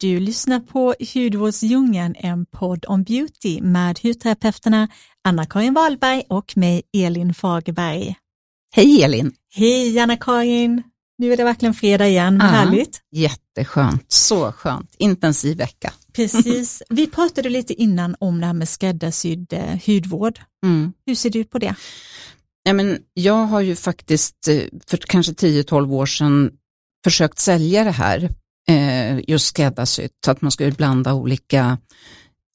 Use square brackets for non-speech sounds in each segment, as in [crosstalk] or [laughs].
Du lyssnar på Hudvårdsdjungeln, en podd om beauty med hudterapeuterna Anna-Karin Wahlberg och mig, Elin Fagerberg. Hej Elin! Hej Anna-Karin! Nu är det verkligen fredag igen, vad Ja. härligt. Jätteskönt, så skönt. Intensiv vecka. Precis. [laughs] Vi pratade lite innan om det här med skräddarsydd eh, hudvård. Mm. Hur ser du ut på det? Ja, men jag har ju faktiskt eh, för kanske 10-12 år sedan försökt sälja det här, eh, just skräddarsytt, så att man skulle blanda olika,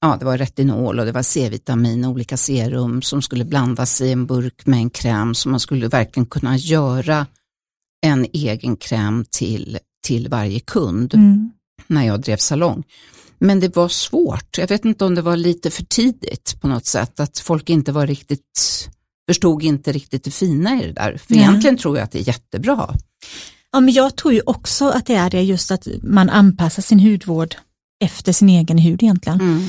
ja det var retinol och det var C-vitamin, olika serum som skulle blandas i en burk med en kräm så man skulle verkligen kunna göra en egen kräm till, till varje kund. Mm. när jag drev salong. Men det var svårt. Jag vet inte om det var lite för tidigt på något sätt, att folk inte var riktigt, förstod inte riktigt det fina i det där. För Nej. egentligen tror jag att det är jättebra. Ja, men jag tror ju också att det är det just att man anpassar sin hudvård efter sin egen hud egentligen. Mm.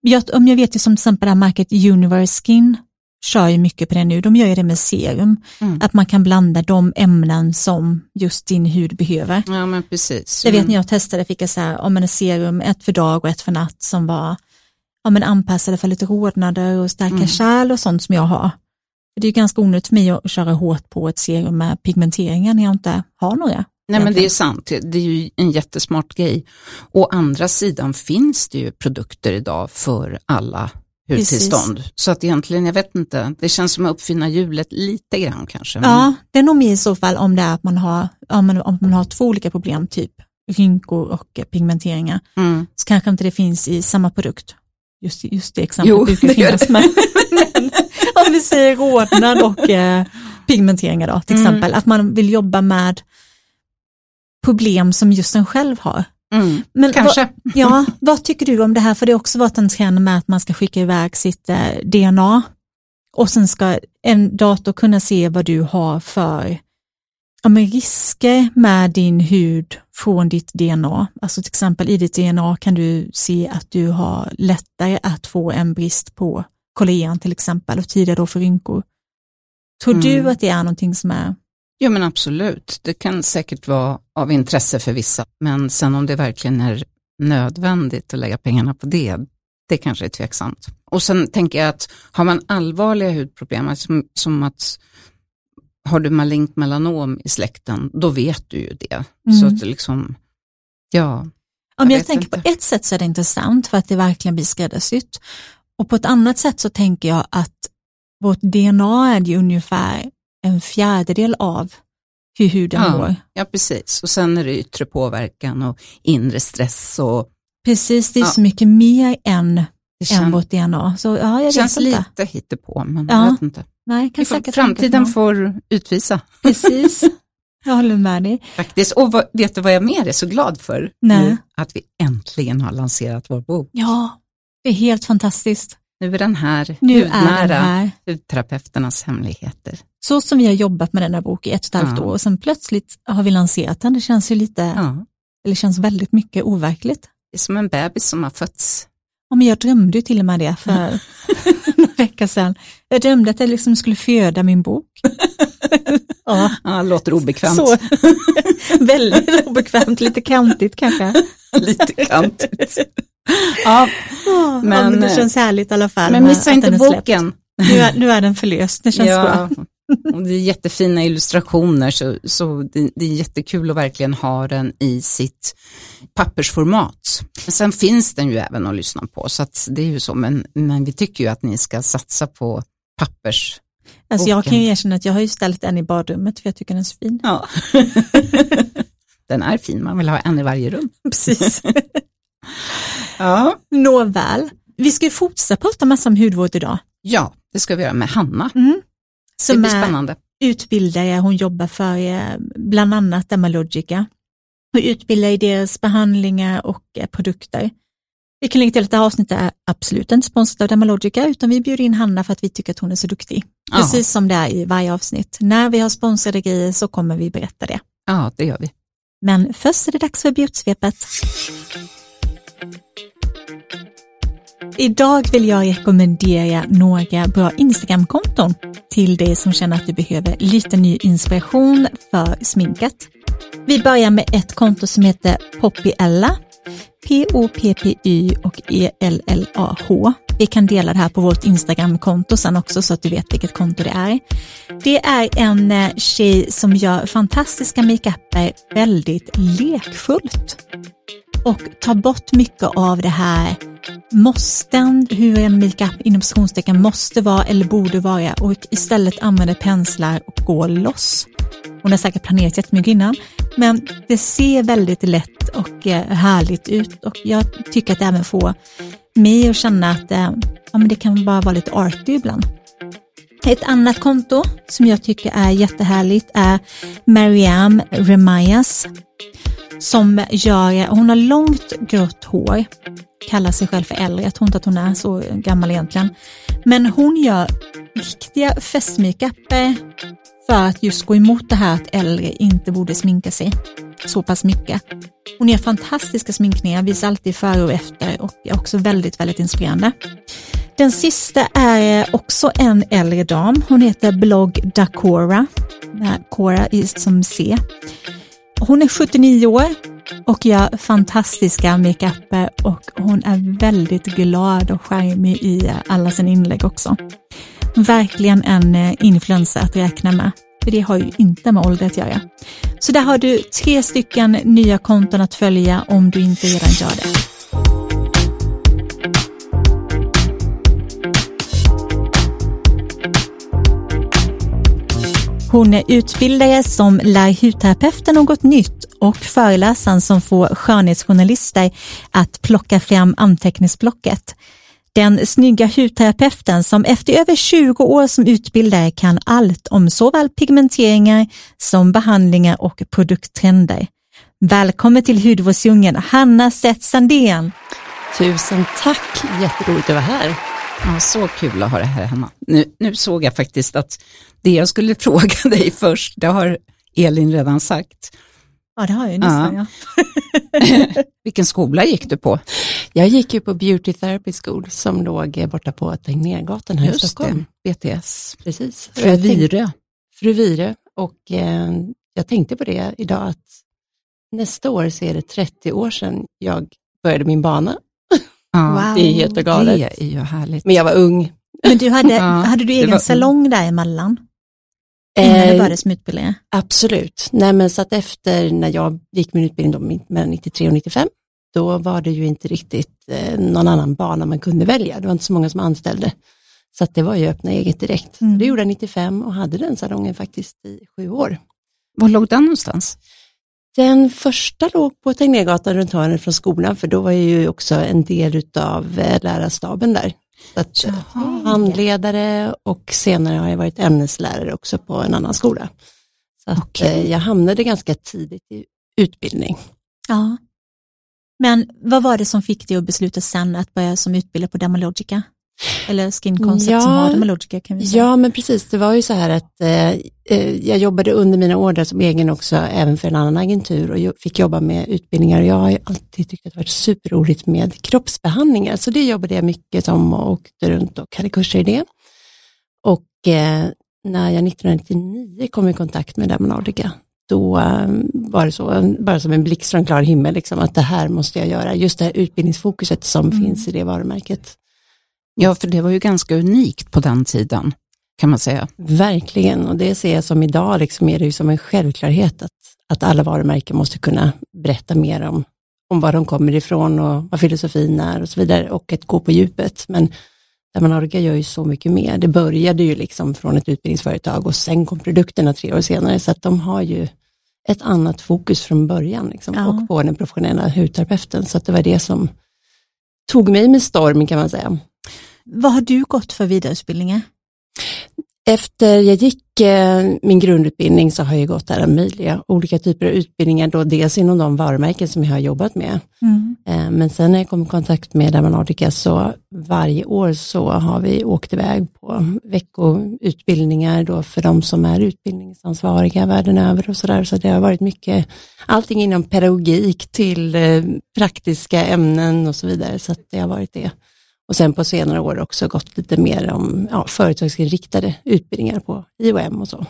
Jag, om jag vet ju som till exempel det här märket Universe Skin kör ju mycket på det nu, de gör ju det med serum, Mm. att man kan blanda de ämnen som just din hud behöver. Ja men precis. Jag vet Mm. när jag testade fick jag så här, om en serum, ett för dag och ett för natt som var ja, men anpassade för lite rodnader och stärka Mm. kärl och sånt som jag har. Det är ganska onödigt för mig att köra hårt på ett serum med pigmenteringar när jag inte har några. Nej men det är sant, det är ju en jättesmart grej. Å andra sidan finns det ju produkter idag för alla hudtillstånd. Så att egentligen, jag vet inte, det känns som att uppfinna hjulet lite grann kanske. men- Ja, det är nog mer i så fall om det är att man har, ja, men om man har två olika problem, typ rynkor och pigmenteringar, Mm. så kanske inte det finns i samma produkt. Just, just det exemplet Jo, brukar det finnas med. [laughs] Om vi säger rodnad och eh, pigmenteringar då, till Mm. exempel, att man vill jobba med problem som just en själv har. Mm. Men Kanske. Vad, ja, [laughs] vad tycker du om det här? För det har också varit en trend med att man ska skicka iväg sitt eh, DNA och sen ska en dator kunna se vad du har för ja, risker med din hud från ditt DNA. Alltså till exempel i ditt DNA kan du se att du har lättare att få en brist på kollagen till exempel och tidigare då för rynkor. Tror Mm. du att det är någonting som är Jo men absolut, det kan säkert vara av intresse för vissa, men sen om det verkligen är nödvändigt att lägga pengarna på det, det kanske är tveksamt. Och sen tänker jag att har man allvarliga hudproblem, alltså som, som att har du malignt melanom i släkten, då vet du ju det. Mm. Så att liksom, ja, Om Jag jag, tänker inte. på ett sätt så är det intressant för att det verkligen blir skräddarsytt. Och på ett annat sätt så tänker jag att vårt DNA är ju ungefär en fjärdedel av hur huden Ja. mår. ja precis. Och sen är det yttre påverkan och inre stress och Precis, det är Ja. så mycket mer än, än vårt DNA. Så ja, jag känns vet inte. lite hittepå, men Ja. jag vet inte. Nej, kan får, säkert framtiden får utvisa. Precis, [laughs] jag håller med dig. Faktiskt. Och vad, vet du vad jag mer är så glad för? Nej. Nu, att vi äntligen har lanserat vår bok. Ja, det är helt fantastiskt. Nu är den här, Nu är hudnära, den här. hudterapeuternas hemligheter. Så som vi har jobbat med den här boken i ett och ett halvt Ja. år och sen plötsligt har vi lanserat den. Det känns ju lite, Ja, eller känns väldigt mycket overkligt. det är som en bebis som har fötts. Ja, men jag drömde ju till och med det för [laughs] några veckor sedan. Jag drömde att jag liksom skulle föda min bok. [laughs] ja, Ja, låter obekvämt. så. [laughs] väldigt obekvämt, lite kantigt kanske. [laughs] Lite kantigt. Ja, Ja, men, Men, det eh, känns härligt i alla fall. men missa inte boken. Nu är, nu är den förlöst, det känns bra. och det är jättefina illustrationer så, så det, det är jättekul att verkligen ha den i sitt pappersformat. Men sen finns den ju även att lyssna på så det är ju så men, men vi tycker ju att ni ska satsa på pappers. Alltså jag kan ju erkänna att jag har ju ställt den i badrummet för jag tycker den är så fin. Ja. [laughs] den är fin, man vill ha en i varje rum. Precis. [laughs] Ja. Nåväl, vi ska ju fortsätta prata massa om hudvård idag. ja, det ska vi göra med Hanna. Mm. Det Som blir är spännande. utbildare, hon jobbar för bland annat Dermalogica och utbildar i deras behandlingar och produkter. Vi kan lägga till att det här avsnittet är absolut inte sponsrat av Dermalogica utan vi bjuder in Hanna för att vi tycker att hon är så duktig. Ja. Precis som det är i varje avsnitt. När vi har sponsrade grejer så kommer vi berätta det. Ja, det gör vi. Men först är det dags för beautysvepet. Idag vill jag rekommendera några bra Instagram-konton till dig som känner att du behöver lite ny inspiration för sminket. Vi börjar med ett konto som heter Poppy Ella. P-O-P-P-Y och E-L-L-A-H. Vi kan dela det här på vårt Instagram-konto sen också så att du vet vilket konto det är. Det är en eh, tjej som gör fantastiska makeuper väldigt lekfullt och tar bort mycket av det här måsten, hur en makeup inom måste vara eller borde vara och istället använder penslar och går loss. Hon har säkert planerat jättemycket innan, men det ser väldigt lätt och eh, härligt ut och jag tycker att det även får mig att känna att eh, ja, men det kan bara vara lite arty ibland. Ett annat konto som jag tycker är jättehärligt är Mariam Remayas som gör, eh, hon har långt grått hår, kallar sig själv för äldre, jag tror inte att hon är så gammal egentligen. Men hon gör riktiga festmakeuper för att just gå emot det här att äldre inte borde sminka sig så pass mycket. Hon gör fantastiska sminkningar, visar alltid före och efter och är också väldigt, väldigt inspirerande. Den sista är också en äldre dam. Hon heter Blogg Dacora, Cora som C. Hon är 79 år och gör fantastiska makeuper och hon är väldigt glad och charmig i alla sina inlägg också. Verkligen en eh, influensa influencer att räkna med, för det har ju inte med ålder att göra. Så där har du tre stycken nya konton att följa om du inte redan gör det. Hon är utbildare som lär hudterapeuten något nytt och föreläsaren som får skönhetsjournalister att plocka fram anteckningsblocket. Den snygga hudterapeuten som efter över 20 år som utbildare kan allt om såväl pigmenteringar som behandlingar och produkttrender. Välkommen till hudvårdsdjungeln, Hanna Seth Sandén. Tusen tack, jätteroligt att vara här. Ja, så kul att ha det här Hanna. Nu, nu såg jag faktiskt att det jag skulle [laughs] fråga dig först, det har Elin redan sagt. Ja, det har jag nästan. Ja. Ja. [laughs] [laughs] Vilken skola gick du på? Jag gick ju på Beauty Therapy School som låg borta på Tegnérgatan här Just i Stockholm. det, BTS. Precis. Fru Vire. Fru Vire. Och eh, jag tänkte på det idag att nästa år så är det 30 år sedan jag började min bana. Wow. [laughs] Det är helt och galet. Det är ju härligt. Men jag var ung. Men du hade, [laughs] Ja, hade du egen var- salong däremellan? Innan du Eh, började som utbildare? Absolut. Nej, men så att efter när jag gick min utbildning då, mellan 93 och 95, då var det ju inte riktigt eh, någon annan bana man kunde välja. Det var inte så många som anställde. Så det var ju öppna eget direkt. Mm. Det gjorde jag 95 och hade den salongen faktiskt i sju år. Var låg den någonstans? Den första låg på Tegnérgatan runt hörnet från skolan, för då var jag ju också en del av lärarstaben där. Så att, eh, Jaha. handledare och senare har jag varit ämneslärare också på en annan skola. Så eh, jag hamnade ganska tidigt i utbildning. Ja. Men vad var det som fick dig att besluta sen att börja som utbildare på Dermalogica? Eller Skin Concept Ja. som har Dermalogica kan vi säga. Ja, men precis. Det var ju så här att eh, eh, jag jobbade under mina ordrar som egen också, även för en annan agentur och fick jobba med utbildningar. Och jag har ju alltid tyckt att det varit superroligt med kroppsbehandlingar, så det jobbade jag mycket som och åkte runt och hade kurser i det. Och eh, när jag 1999 kom i kontakt med Dermalogica, då eh, var det så, bara som en blixt från klar himmel, liksom, att det här måste jag göra. Just det här utbildningsfokuset som Mm. finns i det varumärket. Ja, för det var ju ganska unikt på den tiden, kan man säga. Verkligen, och det ser jag som idag, liksom är det ju som en självklarhet att, att alla varumärken måste kunna berätta mer om, om var de kommer ifrån och vad filosofin är och så vidare och att gå på djupet. Men Dermanorga gör ju så mycket mer. Det började ju liksom från ett utbildningsföretag och sen kom produkterna tre år senare, så att de har ju ett annat fokus från början liksom, Ja. och på den professionella hudterapeuten. Så det var det som tog mig med storm kan man säga. Vad har du gått för vidareutbildningar? Efter jag gick eh, min grundutbildning så har jag gått alla möjliga olika typer av utbildningar, då dels inom de varumärken som jag har jobbat med. Mm. Eh, men sen när jag kom i kontakt med Dermanautica så varje år så har vi åkt iväg på veckoutbildningar då för de som är utbildningsansvariga världen över och sådär. Så det har varit mycket, allting inom pedagogik till eh, praktiska ämnen och så vidare. Så det har varit det. Och sen på senare år också gått lite mer om ja, företagsinriktade utbildningar på IOM och så.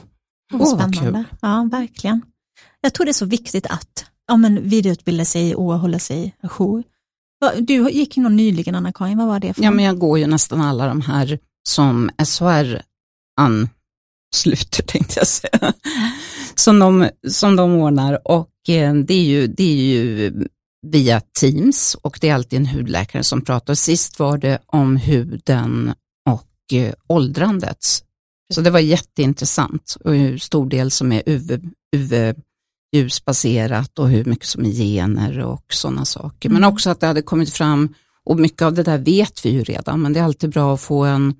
Åh, vad spännande. Ja, verkligen. Jag tror det är så viktigt att ja, men vidareutbilda sig och hålla sig ajour. Du gick ju någon nyligen Anna-Karin, vad var det för Ja, men jag går ju nästan alla de här som SHR ansluter, [laughs] tänkte jag säga, som de, som de ordnar. Och eh, det är, ju, det är ju via Teams och det är alltid en hudläkare som pratar. Sist var det om huden och eh, åldrandet. Så det var jätteintressant och hur stor del som är UV, UV ljusbaserat och hur mycket som är gener och sådana saker. Men också att det hade kommit fram, och mycket av det där vet vi ju redan, men det är alltid bra att få en,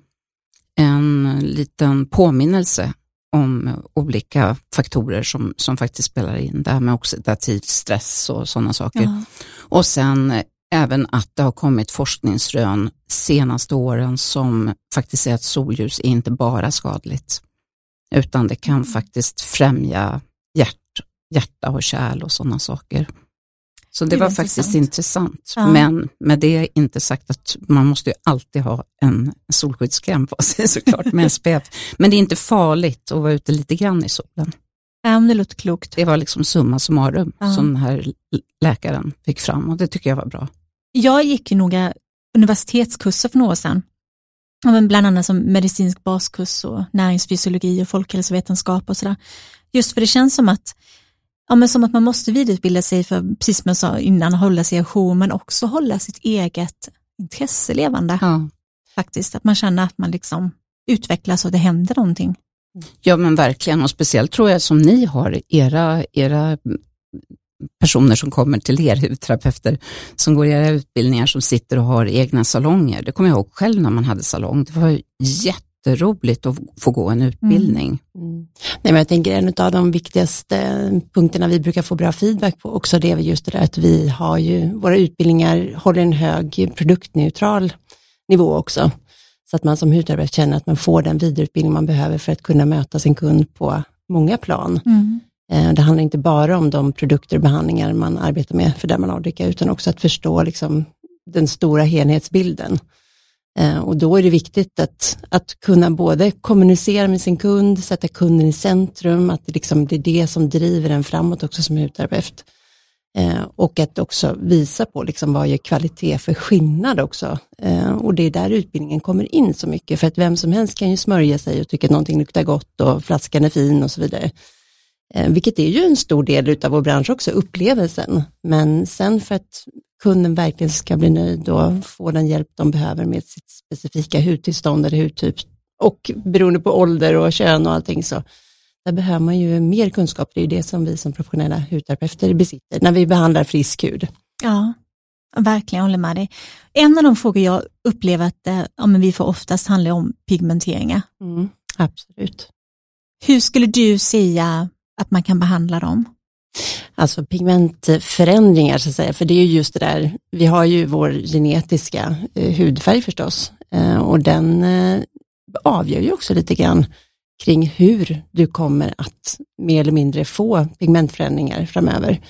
en liten påminnelse om olika faktorer som, som faktiskt spelar in. Det här med oxidativ stress och sådana saker. Ja. Och sen även att det har kommit forskningsrön senaste åren som faktiskt säger att solljus är inte bara skadligt, utan det kan faktiskt främja hjärt, hjärta och kärl och sådana saker. Så det, Det var intressant. faktiskt intressant. Ja. Men med det är inte sagt att man måste ju alltid ha en solskyddskräm på sig [laughs] såklart med SPF. Men det är inte farligt att vara ute lite grann i solen. Ja, det låter klokt. Det var liksom summa summarum Ja. som den här läkaren fick fram och det tycker jag var bra. Jag gick ju några universitetskurser för några år sedan. Bland annat som medicinsk baskurs och näringsfysiologi och folkhälsovetenskap och sådär. Just för det känns som att, ja, men som att man måste vidareutbilda sig för, precis som jag sa innan, hålla sig ajour men också hålla sitt eget intresse levande. Ja. Faktiskt, att man känner att man liksom utvecklas och det händer någonting. Ja men verkligen och speciellt tror jag som ni har era, era personer som kommer till er hudterapeuter som går era utbildningar som sitter och har egna salonger. Det kommer jag ihåg själv när man hade salong. Det var jätteroligt att få gå en utbildning. Mm. Nej, men jag tänker en av de viktigaste punkterna vi brukar få bra feedback på också det är just det där att vi har ju, våra utbildningar håller en hög produktneutral nivå också. Så att man som hudterapeut känner att man får den vidareutbildning man behöver för att kunna möta sin kund på många plan. Eh, Det handlar inte bara om de produkter och behandlingar man arbetar med för Dermanodica, utan också att förstå liksom den stora helhetsbilden. Eh, och då är det viktigt att, att kunna både kommunicera med sin kund, sätta kunden i centrum, att det, liksom, det är det som driver en framåt också som hudterapeut. Eh, och att också visa på liksom, vad gör kvalitet för skillnad också. Eh, och det är där utbildningen kommer in så mycket, för att vem som helst kan ju smörja sig och tycka att någonting luktar gott och flaskan är fin och så vidare. Eh, vilket är ju en stor del av vår bransch också, upplevelsen. Men sen för att kunden verkligen ska bli nöjd och få den hjälp de behöver med sitt specifika hudtillstånd eller hudtyp och beroende på ålder och kön och allting så där behöver man ju mer kunskap. Det är ju det som vi som professionella hudterapeuter besitter när vi behandlar frisk hud. Ja, verkligen, jag håller med dig. En av de frågor jag upplever att eh, ja, men vi får oftast handlar om pigmenteringar. Mm, absolut. Hur skulle du säga att man kan behandla dem? Alltså pigmentförändringar så att säga, för det är ju just det där, vi har ju vår genetiska eh, hudfärg förstås eh, och den eh, avgör ju också lite grann kring hur du kommer att mer eller mindre få pigmentförändringar framöver.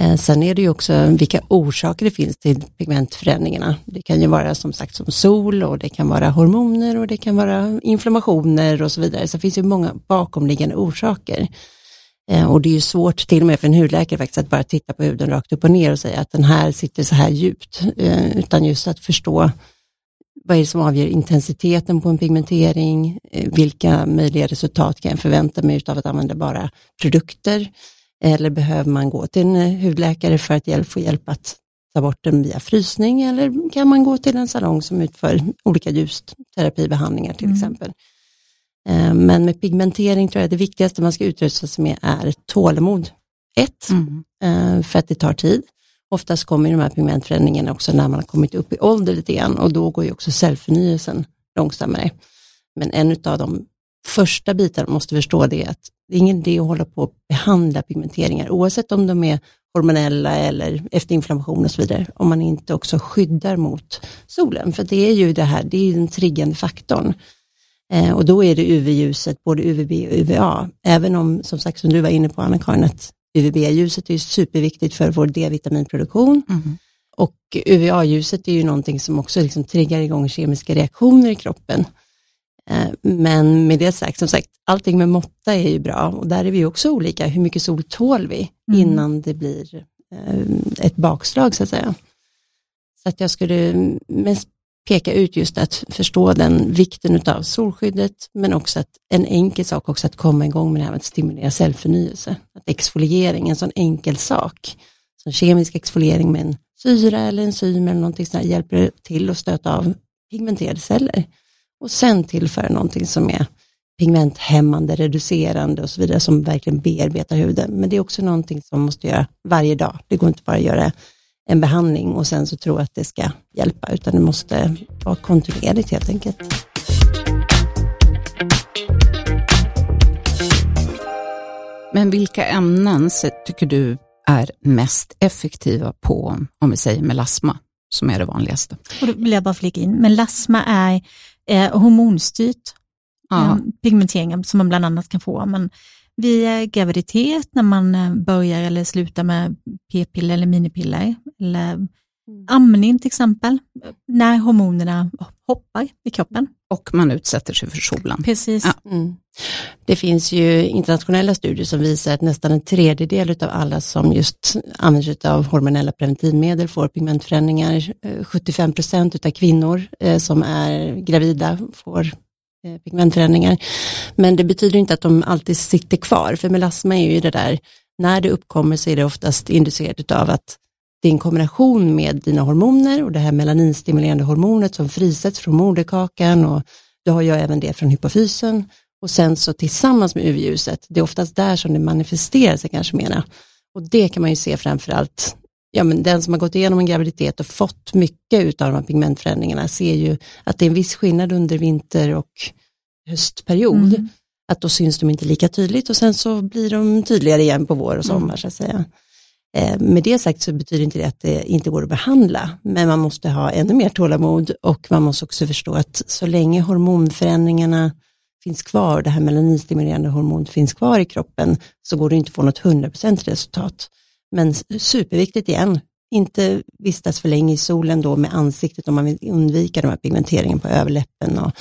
Eh, sen är det ju också vilka orsaker det finns till pigmentförändringarna. Det kan ju vara som sagt som sol och det kan vara hormoner och det kan vara inflammationer och så vidare. Så det finns ju många bakomliggande orsaker. Eh, Och det är ju svårt till och med för en hudläkare faktiskt att bara titta på huden rakt upp och ner och säga att den här sitter så här djupt. Eh, Utan just att förstå vad är det som avgör intensiteten på en pigmentering, Eh, vilka möjliga resultat kan jag förvänta mig av att använda bara produkter, eller behöver man gå till en hudläkare för att få hjälp att ta bort den via frysning, eller kan man gå till en salong som utför olika ljusterapibehandlingar till Mm. exempel. Eh, Men med pigmentering tror jag det viktigaste man ska utrusta sig med är tålamod. Ett, Mm. eh, för att det tar tid. Oftast kommer de här pigmentförändringarna också när man har kommit upp i ålder lite grann och då går ju också cellförnyelsen långsammare. Men en av de första bitarna man måste förstå det är att det är ingen idé att hålla på och behandla pigmenteringar oavsett om de är hormonella eller efter inflammation och så vidare, om man inte också skyddar mot solen. För det är ju det här, det är den triggande faktorn. Eh, och då är det UV-ljuset, både UVB och UVA. Även om, som sagt, som du var inne på Anna-Karin, att UVB-ljuset är superviktigt för vår D-vitaminproduktion. Mm. Och UVA-ljuset är ju någonting som också liksom triggar igång kemiska reaktioner i kroppen. Eh, Men med det sagt, som sagt, allting med måtta är ju bra och där är vi också olika. Hur mycket sol tål vi Mm. innan det blir eh, ett bakslag så att säga. Så att jag skulle mest peka ut just att förstå den vikten av solskyddet, men också att en enkel sak också att komma igång med det här med att stimulera cellförnyelse. Att exfoliering, en sån enkel sak, som kemisk exfoliering med en syra eller enzym eller någonting sånt hjälper till att stöta av pigmenterade celler. Och sen tillföra någonting som är pigmenthämmande, reducerande och så vidare som verkligen bearbetar huden. Men det är också någonting som man måste göra varje dag. Det går inte bara att göra en behandling och sen så tro att det ska hjälpa, utan det måste vara kontinuerligt helt enkelt. Men vilka ämnen tycker du är mest effektiva på, om vi säger melasma, som är det vanligaste? Och då vill jag bara flika in, melasma är eh, hormonstyrt ja. eh, pigmentering som man bland annat kan få. Men vid graviditet, när man eh, börjar eller slutar med p-piller eller minipiller, eller. Amning till exempel, när hormonerna hoppar i kroppen. Och man utsätter sig för solen. Precis. Ja. Mm. Det finns ju internationella studier som visar att nästan en tredjedel av alla som just använder sig av hormonella preventivmedel får pigmentförändringar. 75 procent av kvinnor eh, som är gravida får Eh, pigmentförändringar. Men det betyder inte att de alltid sitter kvar, för melasma är ju det där, när det uppkommer så är det oftast inducerat av att en kombination med dina hormoner och det här melaninstimulerande hormonet som frisätts från moderkakan och du har ju även det från hypofysen och sen så tillsammans med UV-ljuset, det är oftast där som det manifesterar sig kanske mera. Och det kan man ju se framförallt, ja men den som har gått igenom en graviditet och fått mycket av de här pigmentförändringarna ser ju att det är en viss skillnad under vinter och höstperiod. Mm. Att då syns de inte lika tydligt och sen så blir de tydligare igen på vår och sommar mm. så att säga. Eh, med det sagt så betyder inte det att det inte går att behandla, men man måste ha ännu mer tålamod och man måste också förstå att så länge hormonförändringarna finns kvar, det här melaninstimulerande hormonet finns kvar i kroppen, så går det inte att få något 100% resultat. Men superviktigt igen, inte vistas för länge i solen då med ansiktet om man vill undvika de här pigmenteringen på överläppen och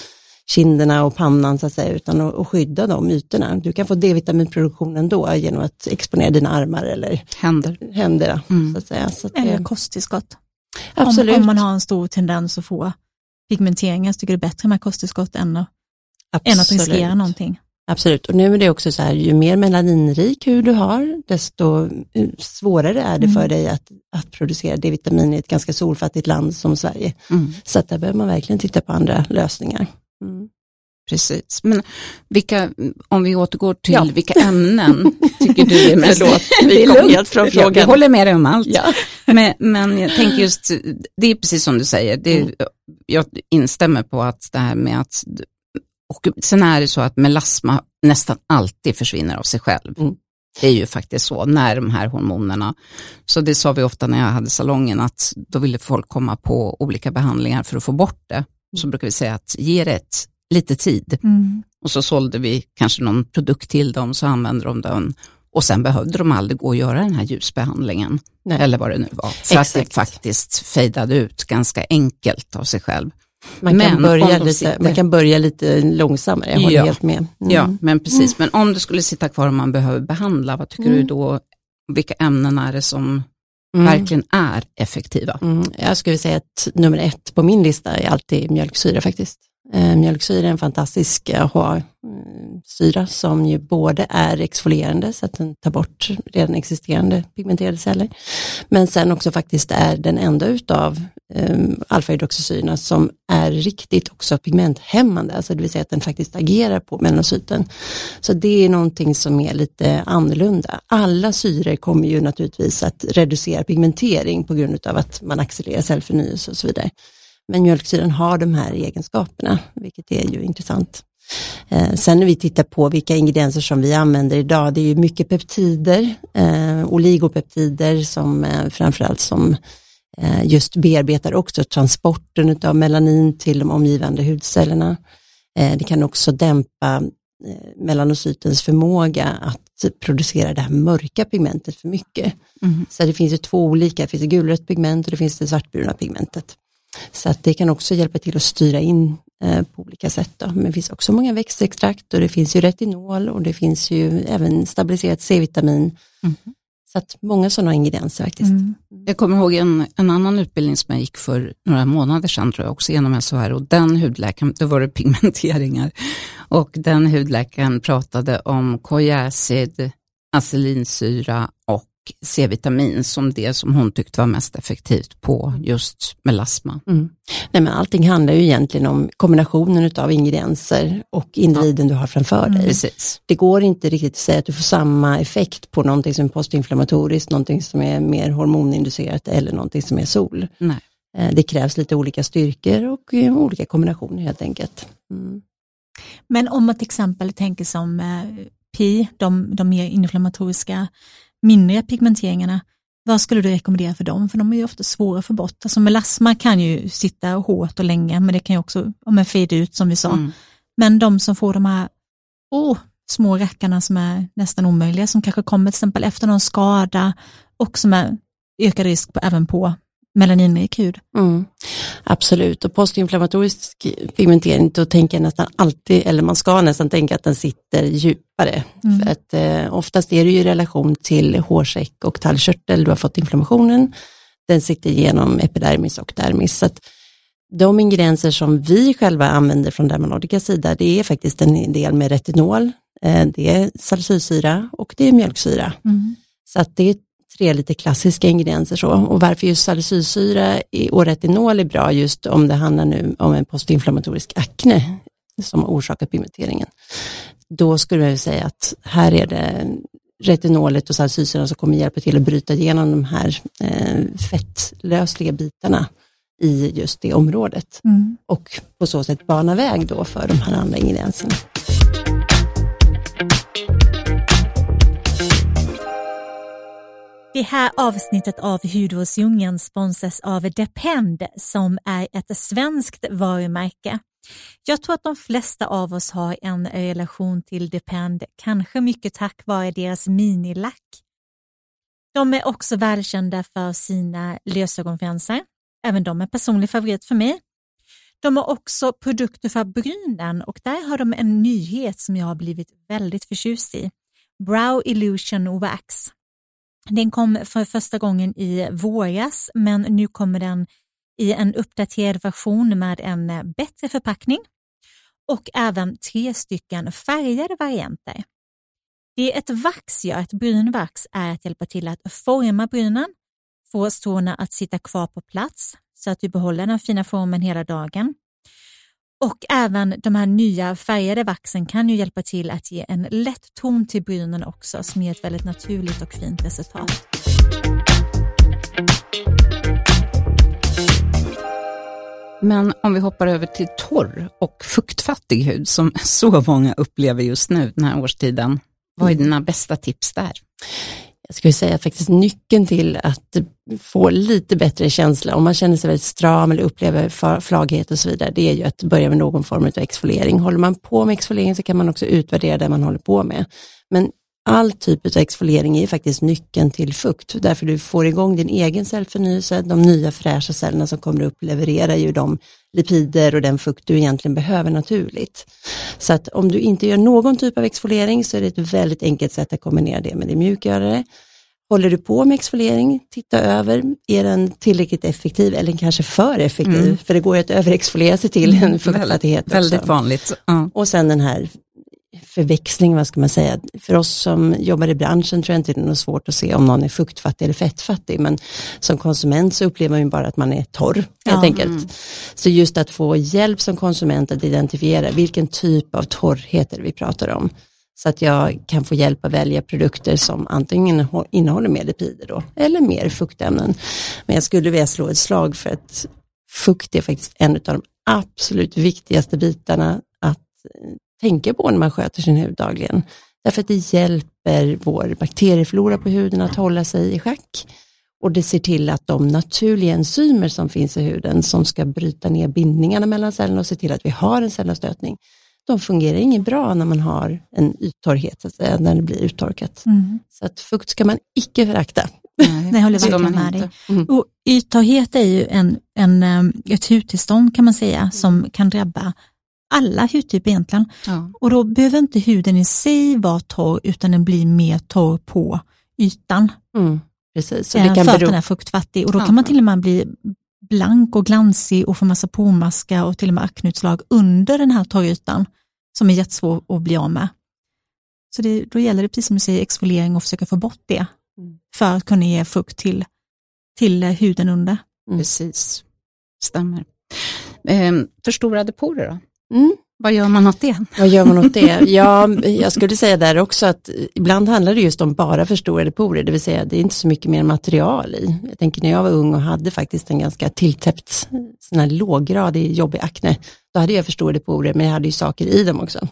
kinderna och pannan så att säga, utan att, skydda de ytorna. Du kan få D-vitaminproduktionen då genom att exponera dina armar eller händer. händerna. Mm. Så att säga. Så att eller det... kosttillskott. Absolut. Om, om, man har en stor tendens att få pigmenteringar så tycker jag det är bättre med kosttillskott än att, än att riskera någonting. Absolut, och nu är det också så här, ju mer melaninrik hud du har, desto eh, svårare är det mm. för dig att, att producera D-vitamin i ett ganska solfattigt land som Sverige. Mm. Så att där behöver man verkligen titta på andra lösningar. Mm. Precis, men vilka, om vi återgår till ja. vilka ämnen tycker du är [laughs] mest... Förlåt, vi [laughs] kom helt från frågan. Jag håller med dig om allt. Ja. [laughs] Men, men jag tänker just, det är precis som du säger, det, mm. jag instämmer på att det här med att och sen är det så att melasma nästan alltid försvinner av sig själv. Mm. Det är ju faktiskt så, när de här hormonerna, så det sa vi ofta när jag hade salongen, att då ville folk komma på olika behandlingar för att få bort det. Så brukar vi säga att ge det ett, lite tid. Mm. Och så sålde vi kanske någon produkt till dem, så använde de den. Och sen behövde de aldrig gå och göra den här ljusbehandlingen, Nej. eller vad det nu var. För Exakt. att det faktiskt fejdade ut ganska enkelt av sig själv. Man kan, börja lite, sitter... man kan börja lite långsammare, jag håller ja. helt med. Mm. Ja, men precis. Men om du skulle sitta kvar och man behöver behandla, vad tycker mm. du då, vilka ämnen är det som mm. verkligen är effektiva? Mm. Jag skulle säga att nummer ett på min lista är alltid mjölksyra faktiskt. Eh, mjölksyra är en fantastisk eh, AHA-syra som ju både är exfolierande så att den tar bort redan existerande pigmenterade celler, men sen också faktiskt är den enda utav ehm, um, alfa-hydroxysyrorna som är riktigt också pigmenthämmande, alltså det vill säga att den faktiskt agerar på melanocyten. Så det är någonting som är lite annorlunda. Alla syror kommer ju naturligtvis att reducera pigmentering på grund av att man accelererar cellförnyelse och så vidare. Men mjölksyran har de här egenskaperna, vilket är ju intressant. Eh, sen när vi tittar på vilka ingredienser som vi använder idag, det är ju mycket peptider, eh, oligopeptider som eh, framförallt som eh, just bearbetar också transporten av melanin till de omgivande hudcellerna. Eh, det kan också dämpa melanocytens förmåga att producera det här mörka pigmentet för mycket. Mm. Så det finns ju två olika, det finns det gulrött pigment och det finns det svartbruna pigmentet. Så att det kan också hjälpa till att styra in eh, på olika sätt. Då. Men det finns också många växtextrakt och det finns ju retinol och det finns ju även stabiliserat C-vitamin. Mm. Så att många sådana ingredienser faktiskt. Mm. Jag kommer ihåg en, en annan utbildning som jag gick för några månader sedan, tror jag, också genom SHR och den hudläkaren, då var det pigmenteringar och den hudläkaren pratade om koiacid, acelinsyra och C-vitamin som det som hon tyckte var mest effektivt på just melasma. Mm. Nej, men allting handlar ju egentligen om kombinationen av ingredienser och individen ja. du har framför dig. Mm. Precis. Det går inte riktigt att säga att du får samma effekt på någonting som är postinflammatoriskt, någonting som är mer hormoninducerat eller någonting som är sol. Nej. Eh, det krävs lite olika styrkor och eh, olika kombinationer helt enkelt. Mm. Men om man till exempel tänker som eh, PI, de, de mer inflammatoriska mindre pigmenteringarna, vad skulle du rekommendera för dem? För de är ju ofta svåra att få bort. Alltså melasma kan ju sitta hårt och länge, men det kan ju också om fade ut som vi sa. Mm. Men de som får de här oh, små rackarna som är nästan omöjliga, som kanske kommer till exempel efter någon skada och som är ökad risk på, även på melaninrik hud. Mm. Absolut, och postinflammatorisk pigmentering, då tänker jag nästan alltid, eller man ska nästan tänka att den sitter djupare. Mm. För att eh, oftast är det ju i relation till hårsäck och tallkörtel du har fått inflammationen. Den sitter genom epidermis och dermis. Så att de ingredienser som vi själva använder från Dermalogicas sida, det är faktiskt en del med retinol, eh, det är salicylsyra och det är mjölksyra. Mm. Så att det är tre lite klassiska ingredienser så. Och varför just salicylsyra och retinol är bra just om det handlar nu om en postinflammatorisk akne som orsakar pigmenteringen. Då skulle jag säga att här är det retinolet och salicylsyran som kommer hjälpa till att bryta igenom de här eh, fettlösliga bitarna i just det området mm. och på så sätt bana väg då för de här andra ingredienserna. Det här avsnittet av Hudvårdsdjungeln sponsras av Depend som är ett svenskt varumärke. Jag tror att de flesta av oss har en relation till Depend, kanske mycket tack vare deras minilack. De är också välkända för sina lösögonfransar. Även de är personlig favorit för mig. De har också produkter för brynen och där har de en nyhet som jag har blivit väldigt förtjust i. Brow Illusion Wax. Den kom för första gången i våras men nu kommer den i en uppdaterad version med en eh, bättre förpackning och även tre stycken färgade varianter. Det ett vax gör, ett brynvax, är att hjälpa till att forma brynen, få stråna att sitta kvar på plats så att du behåller den fina formen hela dagen. Och även de här nya färgade vaxen kan ju hjälpa till att ge en lätt ton till brynen också som ger ett väldigt naturligt och fint resultat. Men om vi hoppar över till torr och fuktfattig hud som så många upplever just nu den här årstiden. Vad är dina bästa tips där? Jag skulle säga faktiskt nyckeln till att få lite bättre känsla, om man känner sig väldigt stram eller upplever flaghet och så vidare, det är ju att börja med någon form av exfoliering. Håller man på med exfoliering så kan man också utvärdera det man håller på med. Men all typ av exfoliering är faktiskt nyckeln till fukt, därför du får igång din egen cellförnyelse, de nya fräscha cellerna som kommer upp levererar ju de lipider och den fukt du egentligen behöver naturligt. Så att om du inte gör någon typ av exfoliering så är det ett väldigt enkelt sätt att kombinera det med det mjukgörare. Håller du på med exfoliering, titta över, är den tillräckligt effektiv eller kanske för effektiv? Mm. För det går ju att överexfoliera sig till en mm, fuktfattighet. Väldigt, väldigt vanligt. Mm. Och sen den här förväxling, vad ska man säga. För oss som jobbar i branschen tror jag inte det är något svårt att se om någon är fuktfattig eller fettfattig, men som konsument så upplever man ju bara att man är torr, helt ja. enkelt. Mm. Så just att få hjälp som konsument att identifiera vilken typ av torrhet vi pratar om. Så att jag kan få hjälp att välja produkter som antingen innehåller mer lipider då, eller mer fuktämnen. Men jag skulle vilja slå ett slag för att fukt är faktiskt en av de absolut viktigaste bitarna att tänka på när man sköter sin hud dagligen. Därför att det hjälper vår bakterieflora på huden att hålla sig i schack och det ser till att de naturliga enzymer som finns i huden som ska bryta ner bindningarna mellan cellerna och se till att vi har en cellavstötning, de fungerar inget bra när man har en yttorrhet, så att säga, när det blir uttorkat. Mm. Så att fukt ska man icke förakta. Nej, håller verkligen med dig. Mm. Och yttorrhet är ju en, en, ett hudtillstånd kan man säga som kan drabba alla hudtyper egentligen. Ja. Och då behöver inte huden i sig vara torr utan den blir mer torr på ytan. Mm, precis. Så eh, det kan för att bero... den är fuktfattig och då Ja. kan man till och med bli blank och glansig och få massa pormaskar och till och med akneutslag under den här torrytan som är jättesvår att bli av med. Så det, då gäller det, precis som du säger, exfoliering och försöka få bort det Mm. för att kunna ge fukt till, till eh, huden under. Mm. Precis, stämmer. Eh, förstorade porer då? Mm. Vad gör man åt det? Vad gör man åt det? [laughs] Ja, jag skulle säga där också att ibland handlar det just om bara förstorade porer, det vill säga det är inte så mycket mer material i. Jag tänker när jag var ung och hade faktiskt en ganska tilltäppt, sån här låggradig jobbig akne, då hade jag förstorade porer men jag hade ju saker i dem också.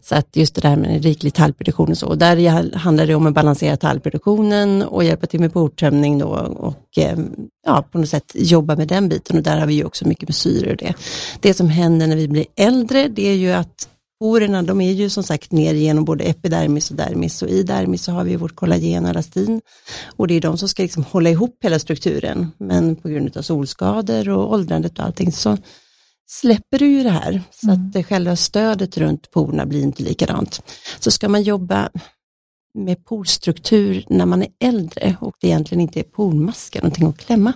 Så att just det där med riklig talgproduktion och så, och där handlar det om att balansera talgproduktionen och hjälpa till med portömning då och ehm, ja, på något sätt jobba med den biten. Och där har vi ju också mycket med syre och det. Det som händer när vi blir äldre det är ju att porerna de är ju som sagt ner genom både epidermis och dermis. Och i dermis så har vi vårt kollagen och elastin. Och det är de som ska liksom hålla ihop hela strukturen. Men på grund av solskador och åldrandet och allting så släpper du ju det här så Mm. att det själva stödet runt porerna blir inte likadant. Så ska man jobba med porstruktur när man är äldre och det egentligen inte är pormaskar, någonting att klämma,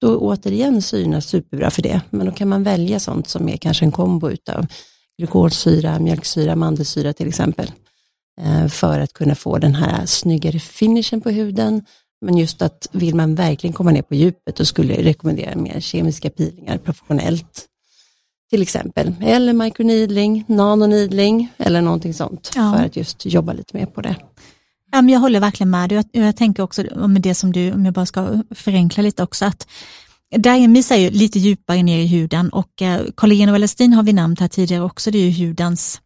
då återigen syna superbra för det. Men då kan man välja sånt som är kanske en kombo utav glykolsyra, mjölksyra, mandelsyra till exempel. Eh, För att kunna få den här snyggare finishen på huden. Men just att vill man verkligen komma ner på djupet då skulle jag rekommendera mer kemiska peelingar professionellt. Till exempel, eller microneedling, nanoneedling eller någonting sånt. Ja. För att just jobba lite mer på det. Ja, men jag håller verkligen med dig. Jag, jag tänker också om det som du, om jag bara ska förenkla lite också, att Dermis är ju lite djupare ner i huden och eh, kollagen och elastin har vi nämnt här tidigare också. Det är ju hudens,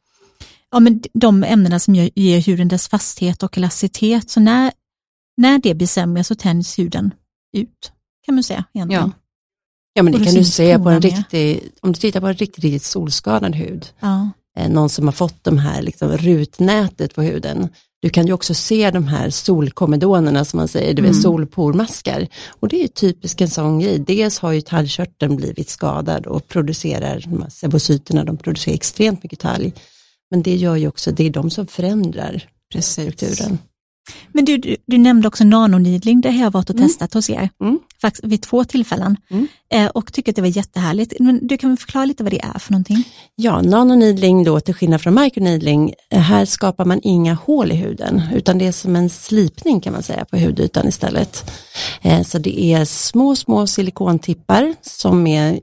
ja men de ämnena som ger, ger huden dess fasthet och elasticitet. Så när, när det blir sämre så tänds huden ut, kan man säga egentligen. Ja. Ja men det kan du se på en riktig, om du tittar på en riktigt, riktigt solskadad hud, Ja. eh, någon som har fått de här liksom, rutnätet på huden. Du kan ju också se de här solkomedonerna som man säger, det vill Mm. solpormaskar. Och det är ju typiskt en sån grej. Dels har ju talgkörteln blivit skadad och producerar, de här sebocyterna, de producerar extremt mycket talg. Men det gör ju också, det är de som förändrar Precis. strukturen. Men du, du, du nämnde också nanonidling, det har jag varit och Mm. testat hos er, Mm. faktiskt vid två tillfällen. Mm. Eh, och tycker att det var jättehärligt. Men du kan väl förklara lite vad det är för någonting? Ja, nanoneedling då till skillnad från microneedling, eh, här skapar man inga hål i huden utan det är som en slipning kan man säga på hudytan istället. Eh, Så det är små, små silikontippar som är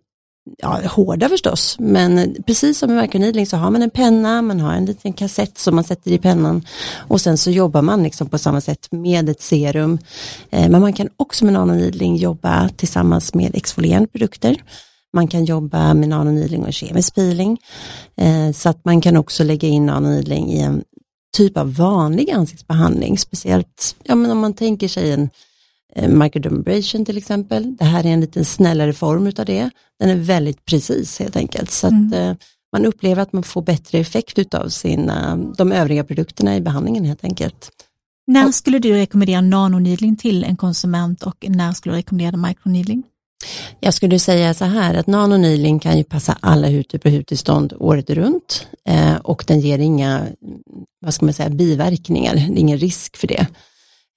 ja, hårda förstås, men precis som i verkanidling så har man en penna, man har en liten kassett som man sätter i pennan och sen så jobbar man liksom på samma sätt med ett serum. Eh, men man kan också med nanoneedling jobba tillsammans med exfolierande produkter. Man kan jobba med nanoneedling och kemisk peeling. Eh, så att man kan också lägga in nanoneedling i en typ av vanlig ansiktsbehandling. Speciellt ja, men om man tänker sig en microdermabrasion till exempel. Det här är en lite snällare form utav det. Den är väldigt precis helt enkelt. Så att Mm. eh, man upplever att man får bättre effekt utav sina, de övriga produkterna i behandlingen helt enkelt. När skulle du rekommendera nanonidling till en konsument och när skulle du rekommendera microneedling? Jag skulle säga så här att nanoneedling kan ju passa alla hudtyper och hudtillstånd året runt eh, och den ger inga, vad ska man säga, biverkningar, det är ingen risk för det.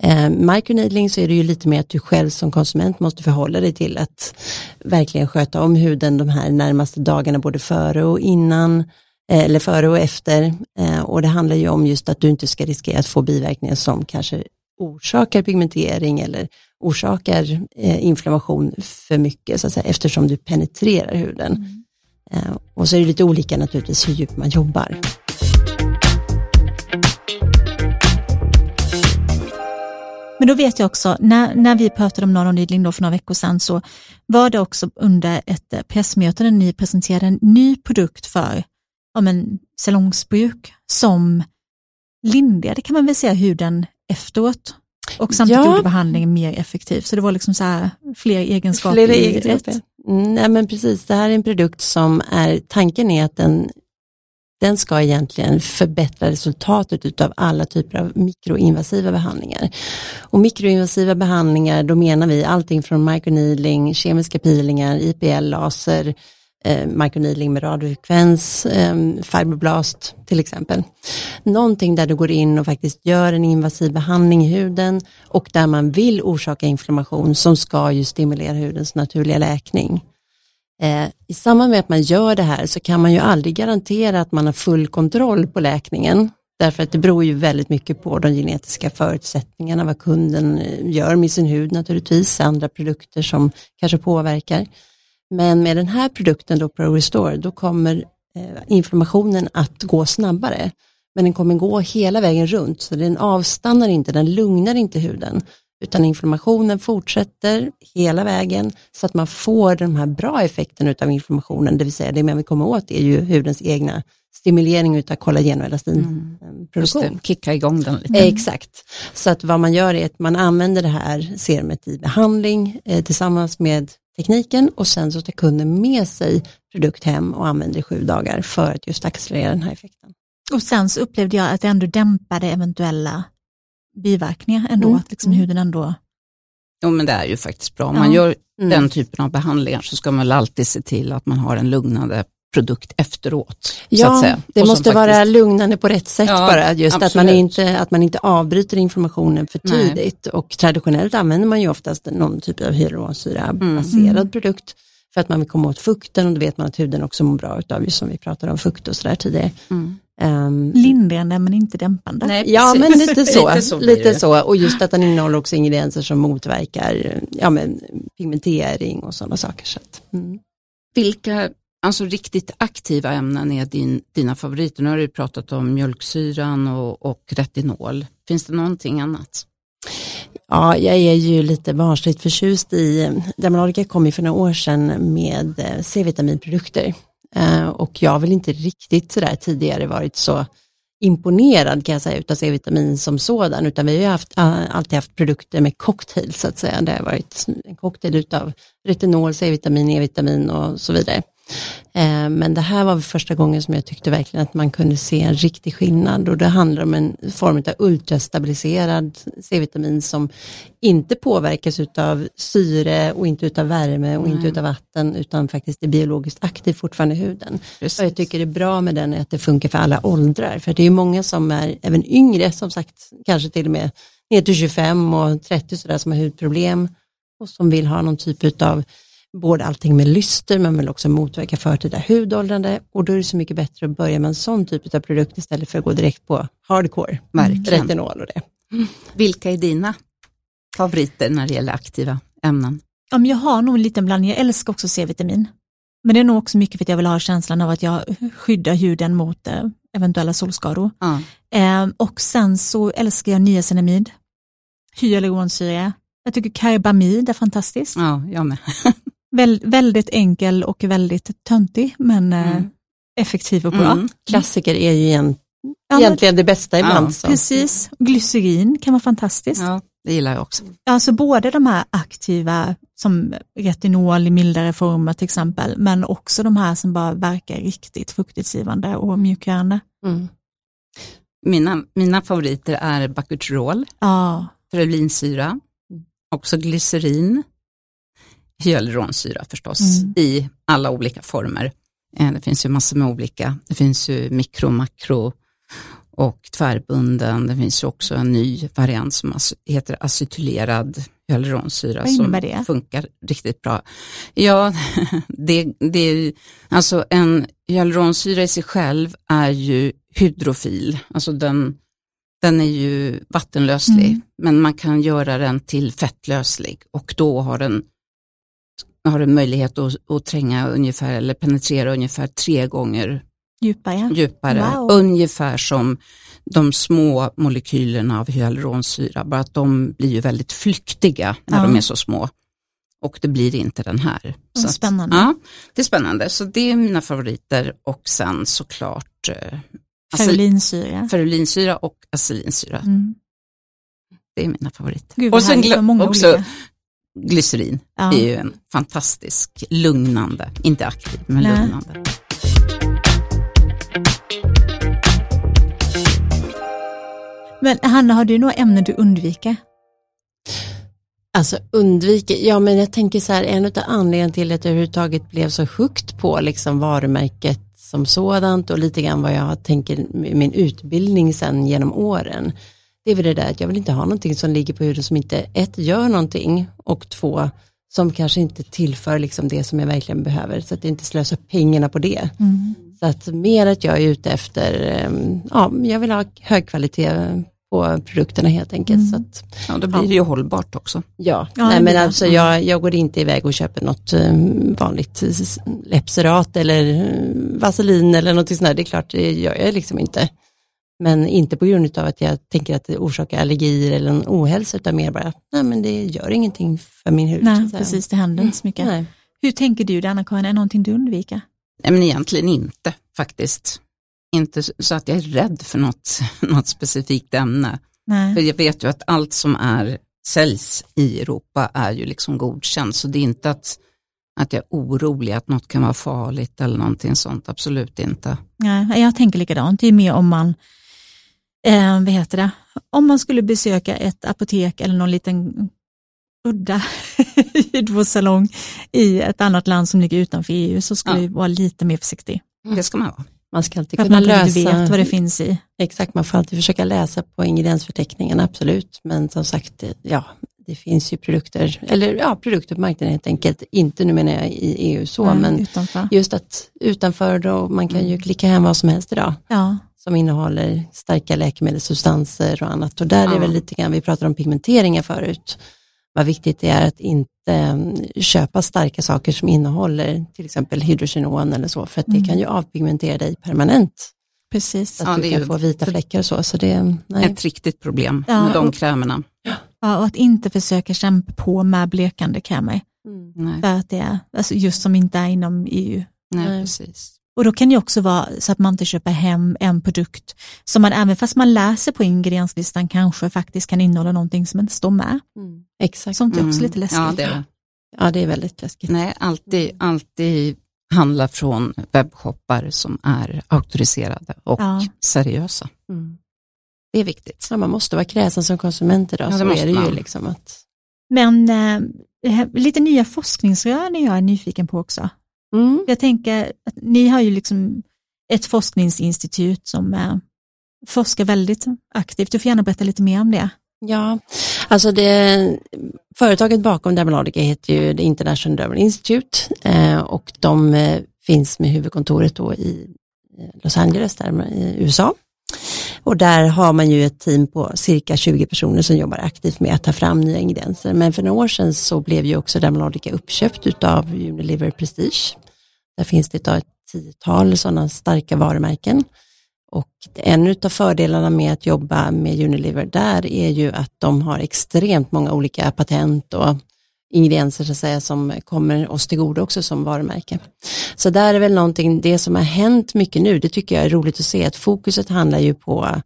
Eh, microneedling så är det ju lite mer att du själv som konsument måste förhålla dig till att verkligen sköta om huden de här närmaste dagarna både före och innan eh, eller före och efter eh, och det handlar ju om just att du inte ska riskera att få biverkningar som kanske orsakar pigmentering eller orsakar eh, inflammation för mycket så att säga, eftersom du penetrerar huden. Eh, och så är det lite olika naturligtvis hur djupt man jobbar. Men då vet jag också, när, när vi pratade om nanonidling då för några veckor sedan så var det också under ett eh, pressmöte där ni presenterade en ny produkt för ja, men, salongsbruk som lindrade kan man väl säga huden efteråt och samtidigt Ja. gjorde behandlingen mer effektiv. Så det var liksom så här fler egenskaper Flera i egenskaper. Mm, nej men precis, det här är en produkt som är, tanken är att den, den ska egentligen förbättra resultatet utav alla typer av mikroinvasiva behandlingar. Och mikroinvasiva behandlingar, då menar vi allting från microneedling, kemiska peelingar, IPL, laser, eh, microneedling med radiofrekvens, eh, fiberblast till exempel. Någonting där du går in och faktiskt gör en invasiv behandling i huden och där man vill orsaka inflammation som ska ju stimulera hudens naturliga läkning. Eh, I samband med att man gör det här så kan man ju aldrig garantera att man har full kontroll på läkningen. Därför att det beror ju väldigt mycket på de genetiska förutsättningarna, vad kunden eh, gör med sin hud naturligtvis, andra produkter som kanske påverkar. Men med den här produkten då, ProRestore, då kommer eh, inflammationen att gå snabbare. Men den kommer gå hela vägen runt, så den avstannar inte, den lugnar inte huden, utan inflammationen fortsätter hela vägen så att man får de här bra effekterna av inflammationen, det vill säga det man vill komma åt är ju hudens egna stimulering av kollagen och elastinproduktion. Mm. Kicka igång den lite. Exakt, så att vad man gör är att man använder det här serumet i behandling eh, tillsammans med tekniken och sen så tar kunden med sig produkt hem och använder i sju dagar för att just accelerera den här effekten. Och sen så upplevde jag att det ändå dämpade eventuella biverkningar ändå, Mm. att liksom huden ändå... Jo men det är ju faktiskt bra. Om Ja. man gör Mm. den typen av behandlingar så ska man väl alltid se till att man har en lugnande produkt efteråt. så att Ja, säga. det måste vara faktiskt- lugnande på rätt sätt Ja, bara, just att man, inte, att man inte avbryter inflammationen för Nej. tidigt. Och traditionellt använder man ju oftast någon typ av hyaluronsyra-baserad Mm. produkt för att man vill komma åt fukten och då vet man att huden också mår bra utav, just som vi pratade om fukt och sådär tidigare. Mm. Ehm, Lindrande men inte dämpande. Nej, Ja, men lite så. [laughs] lite så, lite så. Och just att den innehåller också ingredienser som motverkar ja, men, pigmentering och sådana saker. Så att, mm. Vilka alltså, riktigt aktiva ämnen är din, dina favoriter? Nu har du pratat om mjölksyran och, och retinol. Finns det någonting annat? Ja, jag är ju lite barnsligt förtjust i, Dermalogica kom ju för några år sedan med eh, C-vitaminprodukter Eh, och jag har väl inte riktigt sådär tidigare varit så imponerad kan jag säga utav C-vitamin som sådan, utan vi har ju haft, alltid haft produkter med cocktail så att säga. Det har varit en cocktail utav retinol, C-vitamin, E-vitamin och så vidare. Eh, Men det här var första gången som jag tyckte verkligen att man kunde se en riktig skillnad och det handlar om en form av ultrastabiliserad C-vitamin som inte påverkas utav syre och inte utav värme och inte Nej. utav vatten utan faktiskt är biologiskt aktiv fortfarande i huden. Precis. Och jag tycker det är bra med den är att det funkar för alla åldrar för det är många som är även yngre som sagt kanske till och med ner till 25 och 30 sådär som har hudproblem och som vill ha någon typ av både allting med lyster men vill också motverka förtida hudåldrande och då är det så mycket bättre att börja med en sån typ av produkt istället för att gå direkt på hardcore, Verkligen. retinol och det. Vilka är dina favoriter när det gäller aktiva ämnen? Ja, men jag har nog en liten blandning, jag älskar också C-vitamin. Men det är nog också mycket för att jag vill ha känslan av att jag skyddar huden mot eh, eventuella solskador. Ja. Eh, och sen så älskar jag niacinamid, hyaluronsyra. Jag tycker karbamid är fantastiskt. ja, jag med. [laughs] Väl, väldigt enkel och väldigt töntig men eh, Mm. effektiv och bra. Mm. Klassiker är ju igen, Ja, egentligen det bästa ibland. Ja, precis, glycerin kan vara fantastiskt. Ja, det gillar jag också. Alltså både de här aktiva som retinol i mildare former till exempel, men också de här som bara verkar riktigt fuktighetsgivande och mjukgörande. Mm. Mina, mina favoriter är bakutrol, Ja, ferulinsyra, också glycerin, hyaluronsyra förstås, Mm. i alla olika former. Eh, Det finns ju massor med olika, det finns ju mikro, makro och tvärbunden. Det finns ju också en ny variant som heter acetylerad hyaluronsyra som det? funkar riktigt bra. Ja, [laughs] det, det är alltså en hyaluronsyra i sig själv är ju hydrofil, alltså den, den är ju vattenlöslig, Mm. men man kan göra den till fettlöslig och då har den har den möjlighet att, att tränga ungefär eller penetrera ungefär tre gånger djupare. djupare, Wow. ungefär som de små molekylerna av hyaluronsyra, bara att de blir ju väldigt flyktiga när Ja. de är så små. Och det blir inte den här. Så att- spännande. ja, det är spännande. Så det är mina favoriter och sen såklart eh, Ferulinsyra. ferulinsyra och acelinsyra. Mm. Det är mina favoriter. Gud, och sen också olika. Glycerin Ja. är ju en fantastisk lugnande, inte aktiv men Nej. lugnande. Men Hanna, har du några ämnen du undviker? Alltså undvika, ja men jag tänker så här, en av anledningarna till att jag överhuvudtaget blev så högt på liksom varumärket som sådant och lite grann vad jag tänker min utbildning sen genom åren. Det är väl det där att jag vill inte ha någonting som ligger på huden som inte ett gör någonting och två som kanske inte tillför liksom det som jag verkligen behöver så att jag inte slösar pengarna på det. Mm. Så att mer att jag är ute efter, ehm, ja jag vill ha hög kvalitet på produkterna helt enkelt. Mm. Så att, Ja, då blir det ju hållbart också. ja, Ja, nej men det. alltså jag, jag går inte iväg och köper något um, vanligt läppserat eller um, vaselin eller något sånt där. Det är klart, det gör jag liksom inte. Men inte på grund av att jag tänker att det orsakar allergier eller en ohälsa utan mer bara, nej men det gör ingenting för min hud. Nej, precis, det händer inte så mycket. Nej. Hur tänker du där, Anna-Karin? Är det någonting du undviker? Nej, men egentligen inte faktiskt. Inte så att jag är rädd för något, [laughs] något specifikt ämne. För Nej. jag vet ju att allt som är säljs i Europa är ju liksom godkänt, så det är inte att, att jag är orolig att något kan vara farligt eller någonting sånt, absolut inte. Nej, jag tänker likadant. Det är mer om man, eh, vad heter det, om man skulle besöka ett apotek eller någon liten udda [laughs] hudvårdssalong i ett annat land som ligger utanför EU så skulle Ja. jag vara lite mer försiktig. Det ska man vara. Man ska alltid För kunna man lösa, vet vad det finns i. exakt man får alltid försöka läsa på ingrediensförteckningen, absolut. Men som sagt, ja, det finns ju produkter, eller ja, produkter på marknaden helt enkelt, inte nu menar jag i EU så, Nej, men utanför. just att utanför då, man kan ju klicka hem vad som helst idag Ja, som innehåller starka läkemedelssubstanser och annat. Och där är Ja. väl lite grann, vi pratade om pigmenteringar förut, vad viktigt det är att inte mm, köpa starka saker som innehåller till exempel hydrogenon eller så, för att det Mm. kan ju avpigmentera dig permanent. precis. Att Ja, du det är kan ju- få vita fläckar och så. så det, nej. Ett riktigt problem Ja, med de och- krämerna. Ja, och att inte försöka kämpa på med blekande krämer. Mm. Nej, För att det är, alltså just som inte är inom EU. nej, Nej. precis. Och då kan det också vara så att man inte köper hem en produkt som man även fast man läser på ingredienslistan kanske faktiskt kan innehålla någonting som inte står med. Mm. Exakt. Sånt är också Mm. lite läskigt. Ja, det är. Ja, det är väldigt läskigt. Nej, alltid, alltid handla från webbshoppar som är auktoriserade och Ja. seriösa. Mm. Det är viktigt. Ja, man måste vara kräsen som konsument idag, Ja, det så måste är det ju man. liksom att Men eh, lite nya forskningsrön är jag nyfiken på också. Mm. Jag tänker att ni har ju liksom ett forskningsinstitut som eh, forskar väldigt aktivt. Du får gärna berätta lite mer om det. Ja, alltså det, företaget bakom Dermalogica heter ju The International Dermal Institute eh, och de eh, finns med huvudkontoret då i eh, Los Angeles, där i USA. Och där har man ju ett team på cirka 20 personer som jobbar aktivt med att ta fram nya ingredienser. Men för några år sedan så blev ju också Dermalogica uppköpt utav Unilever Prestige. Där finns det idag ett tiotal sådana starka varumärken. Och en av fördelarna med att jobba med Unilever där är ju att de har extremt många olika patent och ingredienser så att säga som kommer oss till godo också som varumärke. Så där är väl någonting, det som har hänt mycket nu, det tycker jag är roligt att se, att fokuset handlar ju på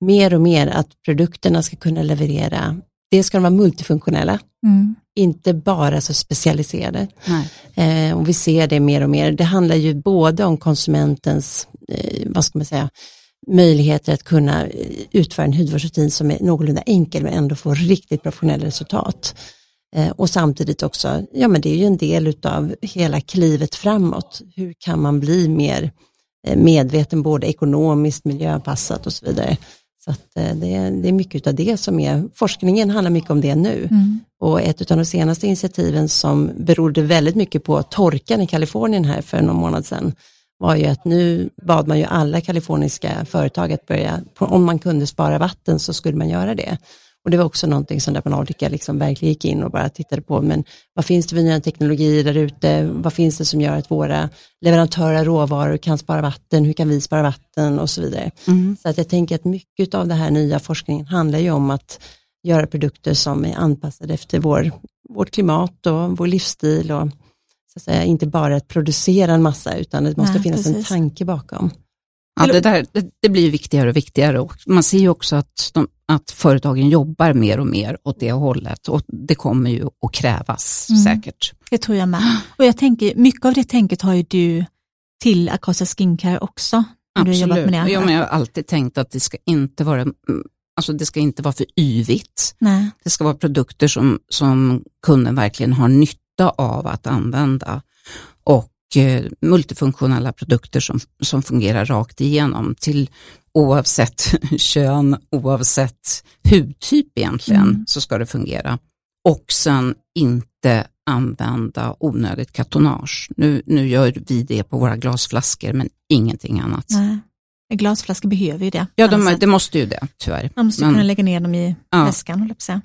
mer och mer att produkterna ska kunna leverera, det ska de vara multifunktionella, Mm. inte bara så specialiserade. Eh, och vi ser det mer och mer. Det handlar ju både om konsumentens, eh, vad ska man säga, möjligheter att kunna eh, utföra en hudvårdsrutin som är någorlunda enkel men ändå få riktigt professionella resultat. Eh, och samtidigt också, ja men det är ju en del utav hela klivet framåt. Hur kan man bli mer eh, medveten både ekonomiskt, miljöanpassat och så vidare. Så att eh, det, är, det är mycket av det som är, forskningen handlar mycket om det nu. Mm. Och ett av de senaste initiativen som berodde väldigt mycket på torkan i Kalifornien här för någon månad sedan var ju att nu bad man ju alla kaliforniska företag att börja, om man kunde spara vatten så skulle man göra det. Och det var också någonting som Dermalodica liksom verkligen gick in och bara tittade på, men vad finns det för nya teknologier där ute? Vad finns det som gör att våra leverantörer av råvaror kan spara vatten? Hur kan vi spara vatten och så vidare? Mm. Så att jag tänker att mycket av den här nya forskningen handlar ju om att göra produkter som är anpassade efter vår, vårt klimat och vår livsstil och så att säga, inte bara att producera en massa utan det måste Nej, finnas en precis. tanke bakom. Ja, det, där, det, det blir viktigare och viktigare och man ser ju också att, de, att företagen jobbar mer och mer åt det hållet och det kommer ju att krävas Mm. säkert. Det tror jag med. Och jag tänker, mycket av det tänket har ju du till Acosta Skincare också. När du har jobbat med det. Ja, men jag har alltid tänkt att det ska inte vara mm, alltså det ska inte vara för yvigt. Nej. Det ska vara produkter som, som kunden verkligen har nytta av att använda och multifunktionella produkter som, som fungerar rakt igenom till oavsett [laughs] kön, oavsett hudtyp egentligen, Mm. så ska det fungera. Och sen inte använda onödigt kartonage. Nu, nu gör vi det på våra glasflaskor, men ingenting annat. Nej. Glasflaskor behöver ju det. Ja, de, det måste ju det, tyvärr. man måste men- kunna lägga ner dem i Ja. väskan, håller jag på att säga.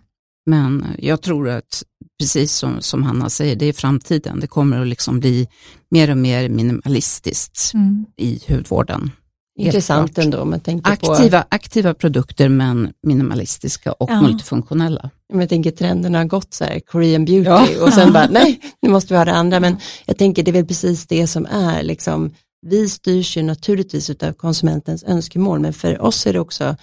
Men jag tror att, precis som, som Hanna säger, det är framtiden. Det kommer att liksom bli mer och mer minimalistiskt Mm. i hudvården. Intressant klart. ändå om man tänker på, Aktiva, aktiva produkter men minimalistiska och Ja. multifunktionella. om jag tänker trenderna har gått så här, Korean beauty Ja. och sen Ja. bara, nej, nu måste vi ha det andra, men jag tänker det är väl precis det som är liksom, vi styrs ju naturligtvis av konsumentens önskemål, men för oss är det också,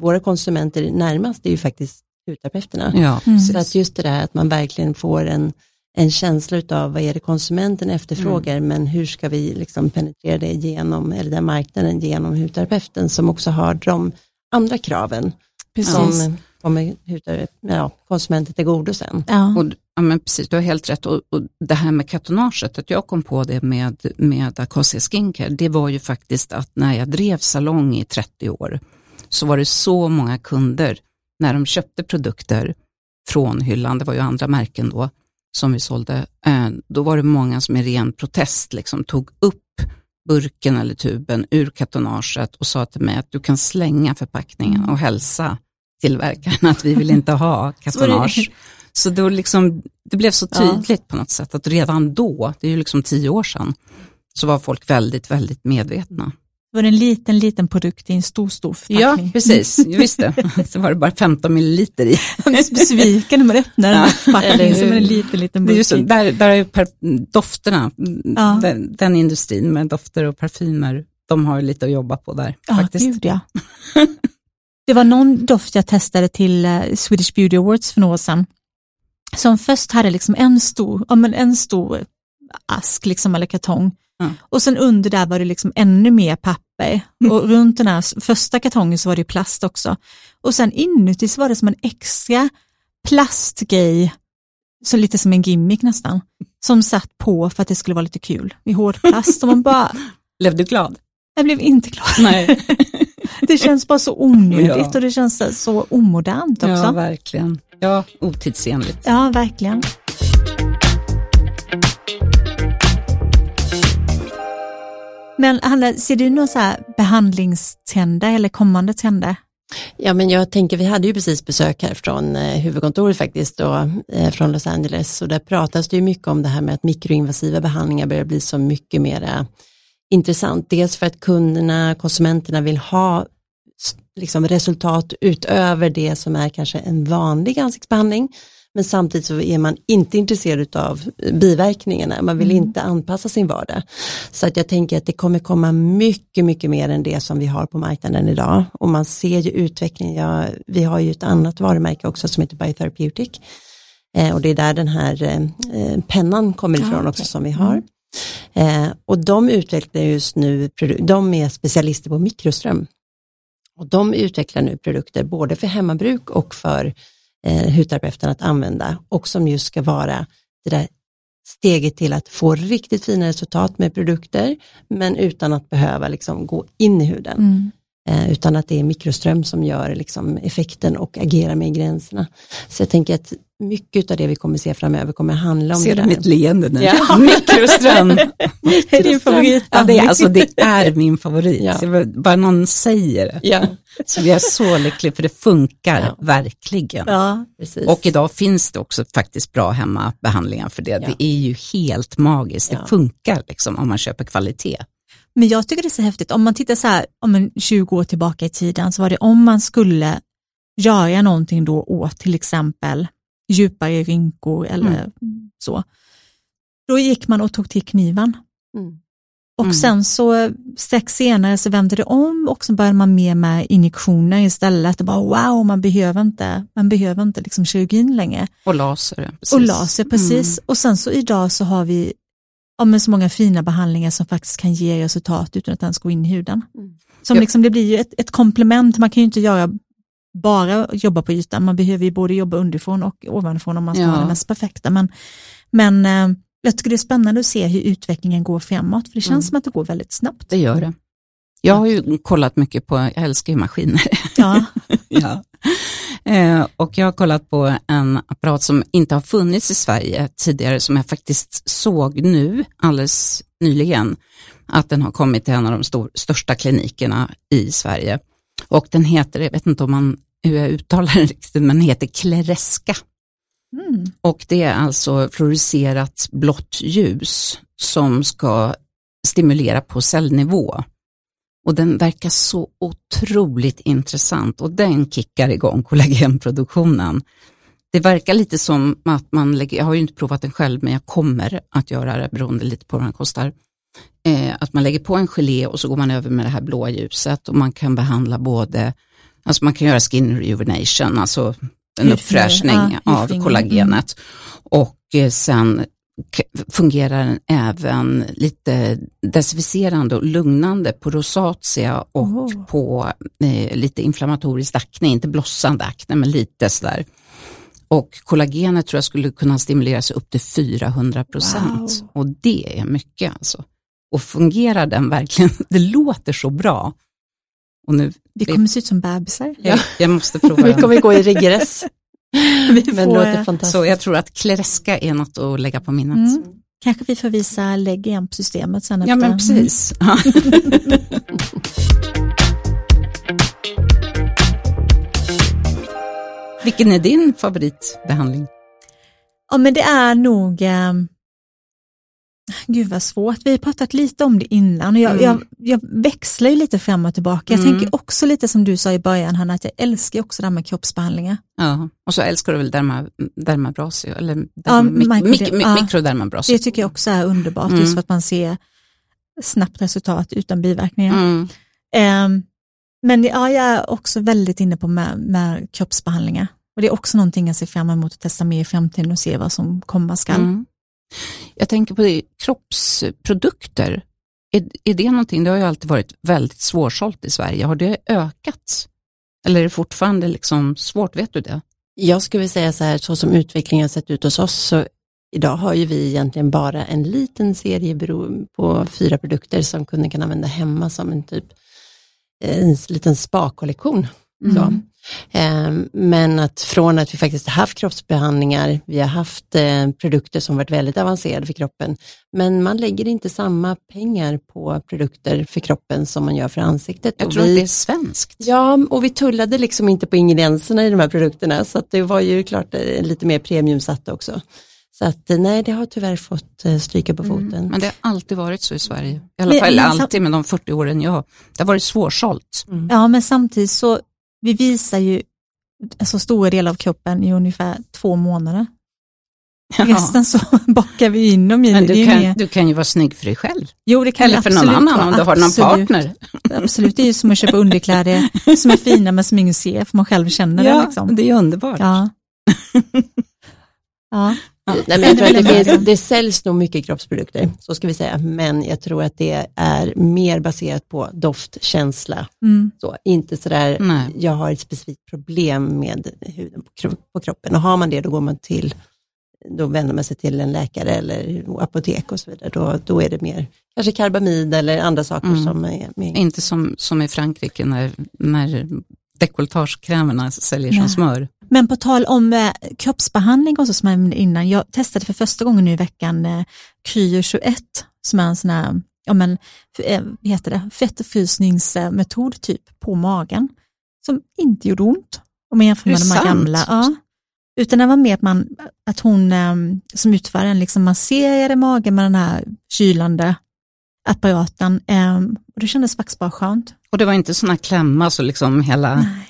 våra konsumenter närmast det är ju faktiskt hudterapeuterna. Ja, Mm. Så att just det där att man verkligen får en, en känsla av vad är det konsumenten efterfrågar, men hur ska vi liksom penetrera det genom, eller den marknaden genom hudterapeuten som också har de andra kraven Precis. som kommer ja, konsumenten till godo sen. Ja. Och, ja men precis, du har helt rätt. Och, och det här med kartonaget, att jag kom på det med, med Acacia Skincare, det var ju faktiskt att när jag drev salong i 30 år, så var det så många kunder, när de köpte produkter från hyllan, det var ju andra märken då, som vi sålde, eh, då var det många som i ren protest liksom tog upp burken eller tuben ur kartonaget och sa till mig att du kan slänga förpackningen och hälsa tillverkaren att vi vill inte ha [laughs] kartonage. Så då liksom, det blev så Ja. tydligt på något sätt att redan då, det är ju liksom tio år sedan, så var folk väldigt, väldigt medvetna. Det var en liten, liten produkt i en stor, stor Ja, förpackning. precis. Just det. [laughs] Så var det bara 15 milliliter i. Man är så besviken när man öppnar den här eller förpackningen som är en liten, liten Det är burk där, där är per, dofterna, Ja. den, den industrin med dofter och parfymer, de har ju lite att jobba på där Ja, faktiskt. gud ja. [laughs] Det var någon doft jag testade till eh, Swedish Beauty Awards för några år sedan. Som först hade liksom en stor, ja, men en stor ask liksom, eller kartong. Ja. Och sen under där var det liksom ännu mer papper. Och runt den här första kartongen så var det plast också. Och sen inuti så var det som en extra plastgrej, så lite som en gimmick nästan, som satt på för att det skulle vara lite kul i hård plast. Och man bara, [laughs] Blev du glad? jag blev inte glad. Nej. [laughs] Det känns bara så onödigt Ja. och det känns så- omodernt också. Ja, Ja, verkligen. Ja, otidsenligt. verkligen. Men Hanna, ser du några så här behandlingstrender eller kommande trender? Ja, men jag tänker, vi hade ju precis besök här från eh, huvudkontoret faktiskt, då, eh, från Los Angeles, och där pratas det ju mycket om det här med att mikroinvasiva behandlingar börjar bli så mycket mera intressant. Dels för att kunderna, konsumenterna vill ha liksom, resultat utöver det som är kanske en vanlig ansiktsbehandling, men samtidigt så är man inte intresserad av biverkningarna, man vill inte anpassa sin vardag. Så att jag tänker att det kommer komma mycket, mycket mer än det som vi har på marknaden idag. Och man ser ju utvecklingen, ja, vi har ju ett annat varumärke också som heter Biotherapeutic. Eh, och det är där den här eh, eh, pennan kommer ifrån Ah, också okej. som vi har. Eh, och de utvecklar just nu, de är specialister på mikroström. Och de utvecklar nu produkter både för hemmabruk och för eh, hudterapeuten att använda och som just ska vara det där steget till att få riktigt fina resultat med produkter men utan att behöva liksom gå in i huden. Mm. Eh, utan att det är mikroström som gör liksom effekten och agerar med gränserna. Så jag tänker att mycket av det vi kommer se framöver kommer handla om Ser det du där. mitt leende nu? Ja. [laughs] Mikroström. [laughs] Det är din favorit. Ja, det är, alltså, det [laughs] är min favorit. Ja. Bara någon säger det. Ja, Så jag är så lycklig för det funkar Ja. verkligen. Ja, precis. Och idag finns det också faktiskt bra hemmabehandlingar för det. Ja. Det är ju helt magiskt. Det funkar liksom om man köper kvalitet. men jag tycker det är så häftigt. Om man tittar så här, om en 20 år tillbaka i tiden så var det om man skulle göra någonting då åt till exempel djupare rynkor eller så. Då gick man och tog till kniven. Mm. Och Mm. sen så strax senare så vände det om och så började man mer med injektioner istället. Och bara wow, man behöver inte, man behöver inte liksom kirurgin längre. Och laser. precis. Och laser, precis. Mm. Och sen så idag så har vi ja, men så många fina behandlingar som faktiskt kan ge resultat utan att ens gå in i huden. Mm. Som Ja. liksom, det blir ju ett, ett komplement, man kan ju inte göra bara jobba på ytan, man behöver ju både jobba underifrån och ovanifrån om man ska Ja. ha det mest perfekta. Men, men eh, jag tycker det är spännande att se hur utvecklingen går framåt, för det känns Mm. som att det går väldigt snabbt. Det gör det. Jag har ju kollat mycket på, jag älskar ju maskiner. Ja, [laughs] ja. eh, och jag har kollat på en apparat som inte har funnits i Sverige tidigare, som jag faktiskt såg nu, alldeles nyligen, att den har kommit till en av de stor, största klinikerna i Sverige. Och den heter, jag vet inte om man, hur jag uttalar den riktigt, men den heter Klereska. mm. Och det är alltså fluorescerat blått ljus som ska stimulera på cellnivå. Och den verkar så otroligt intressant och den kickar igång kollagenproduktionen. Det verkar lite som att man lägger, jag har ju inte provat den själv men jag kommer att göra det beroende lite på vad den kostar. Eh, att man lägger på en gelé och så går man över med det här blåa ljuset och man kan behandla både, alltså man kan göra skin rejuvenation, alltså en uppfräschning ja, av kollagenet. Och eh, sen fungerar den även lite desinficerande och lugnande på rosatia och Oh. på eh, lite inflammatorisk akne, inte blossande akne men lite sådär. Och kollagenet tror jag skulle kunna stimuleras upp till 400 procent Wow. och det är mycket alltså. Och fungerar den verkligen, [laughs] det låter så bra. Och nu, vi kommer se ut som bebisar. jag, jag måste prova [laughs] Vi kommer gå i regress. [laughs] Vi Men får, det låter eh, fantastiskt. Så jag tror att Klereska är något att lägga på minnet. Mm. Kanske vi får visa lägg igen på systemet sen Ja efter. men Mm. precis. Ja. Vilken är din favoritbehandling? Ja men det är nog, eh, gud vad svårt, vi har pratat lite om det innan och jag, Mm. jag, jag växlar ju lite fram och tillbaka. Jag Mm. tänker också lite som du sa i början Hanna, att jag älskar också det här med kroppsbehandlingar. Ja. Och så älskar du väl derma, dermabrasio, eller Ja, derma, mik, micro- mik, mik, ja. mikrodermabrasio. Det tycker jag också är underbart, Mm. just för att man ser snabbt resultat utan biverkningar. Mm. Ehm, men ja, jag är också väldigt inne på med, med kroppsbehandlingar. Och det är också någonting jag ser fram emot att testa mer i framtiden och se vad som komma skall. Jag tänker på det, kroppsprodukter. Är, är det någonting, det har ju alltid varit väldigt svårsålt i Sverige. Har det ökat? Eller är det fortfarande liksom svårt, vet du det? Jag skulle säga så här, så som utvecklingen har sett ut hos oss, så idag har ju vi egentligen bara en liten serie på fyra produkter som kunden kan använda hemma som en typ eh, en liten spa-kollektion. Så. Mm. Eh, Men att från att vi faktiskt har haft kroppsbehandlingar, vi har haft eh, produkter som varit väldigt avancerade för kroppen, men man lägger inte samma pengar på produkter för kroppen som man gör för ansiktet. Jag Och tror vi, att det är svenskt. Ja, och vi tullade liksom inte på ingredienserna i de här produkterna, så att det var ju klart eh, lite mer premiumsatt också. Så att eh, nej, det har tyvärr fått eh, stryka på foten. Men det har alltid varit så i Sverige. I alla Men- fall men alltid med de 40 åren jag Det har varit svårsålt. Mm. Ja, men samtidigt så, vi visar ju så stora delar av kroppen i ungefär två månader. Resten så [laughs] bakar vi in dem i. Men du kan, mer- du kan ju vara snygg för dig själv. jo, det kan Eller för någon annan vara. om du har någon Absolut. partner. Absolut, det är ju som att köpa underkläder som är fina men som ingen ser för man själv känner det. Liksom. det är underbart. Ja. ja. Nej, men jag tror att det, finns, det säljs nog mycket kroppsprodukter, så ska vi säga, men jag tror att det är mer baserat på doft, känsla, Mm. så, inte sådär, Nej. jag har ett specifikt problem med huden på, kro- på kroppen och har man det då går man till, då vänder man sig till en läkare eller apotek och så vidare, då, då är det mer kanske karbamid eller andra saker Mm. som är med. Inte som, som i Frankrike när, när dekolletagekrämerna säljer som Nej. smör. Men på tal om eh, kroppsbehandling också som jag nämnde innan, jag testade för första gången nu i veckan eh, Kryo 21 som är en sån här, ja men, eh, vad heter det, fettfrysningsmetod typ på magen som inte gjorde ont om man jämför med de här gamla. Ja. Utan det var mer att, man, att hon eh, som utföraren liksom masserade magen med den här kylande apparaten eh, och det kändes faktiskt bara skönt. Och det var inte sådana klämma så liksom hela Nej.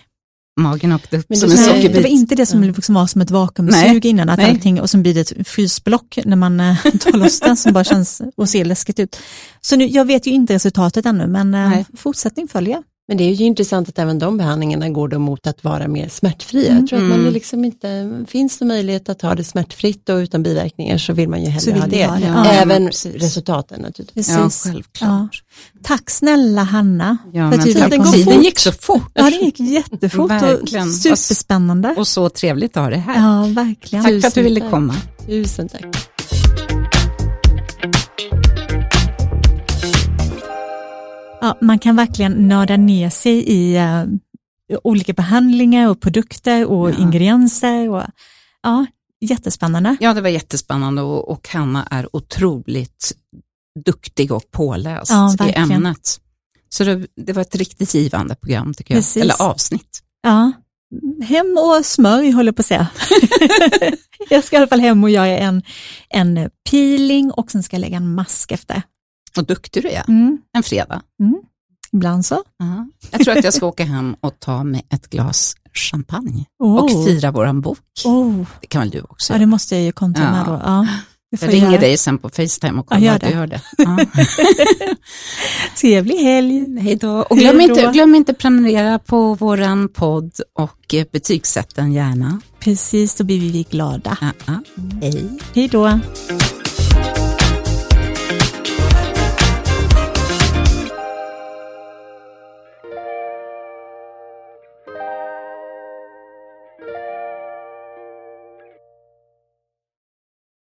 Magen åkte upp Men som en sockerbit. det var inte det som liksom var som ett vakuumsug innan, att nej. allting, och så blir det ett frysblock när man eh, [laughs] tar loss den som bara känns och ser läskigt ut. Så nu, jag vet ju inte resultatet ännu, men eh, Nej. fortsättning följer. Men det är ju intressant att även de behandlingarna går då mot att vara mer smärtfria. Mm. Jag tror att man Mm. är liksom inte, finns det möjlighet att ha det smärtfritt och utan biverkningar så vill man ju hellre ha det. ha det, ja. Även Ja, resultaten naturligtvis. Ja, självklart. Tack snälla Hanna. Ja, men du tack. komma tiden gick så fort. Ja, det gick jättefort Verkligen. och superspännande. Och så trevligt att ha det här. Ja, verkligen. tack för att du Tusen ville tack. komma. Tusen tack. Ja, man kan verkligen nörda ner sig i eh, olika behandlingar och produkter och Ja. ingredienser. Och, ja, jättespännande. Ja, det var jättespännande och, och Hanna är otroligt duktig och påläst Ja, i ämnet. Så det, det var ett riktigt givande program tycker jag, Precis. eller avsnitt. Ja, hem och smörj håller jag på att säga. [laughs] jag ska i alla fall hem och göra en, en peeling och sen ska jag lägga en mask efter. Och duktig du är, Mm. en fredag. Ibland så. Ja. Jag tror att jag ska [laughs] åka hem och ta med ett glas champagne Oh. och fira våran bok. Oh. Det kan väl du också Ja, det måste jag ju kontra Ja. med då. Ja, Jag ringer göra. dig sen på Facetime och Ja, kollar gör att du det. gör det. [laughs] Ja. [laughs] Trevlig helg. Hej då. Och glöm inte, glöm inte prenumerera på våran podd och eh, betygsätt den gärna. Precis, då blir vi glada. Ja, ja. Hej. Hej då.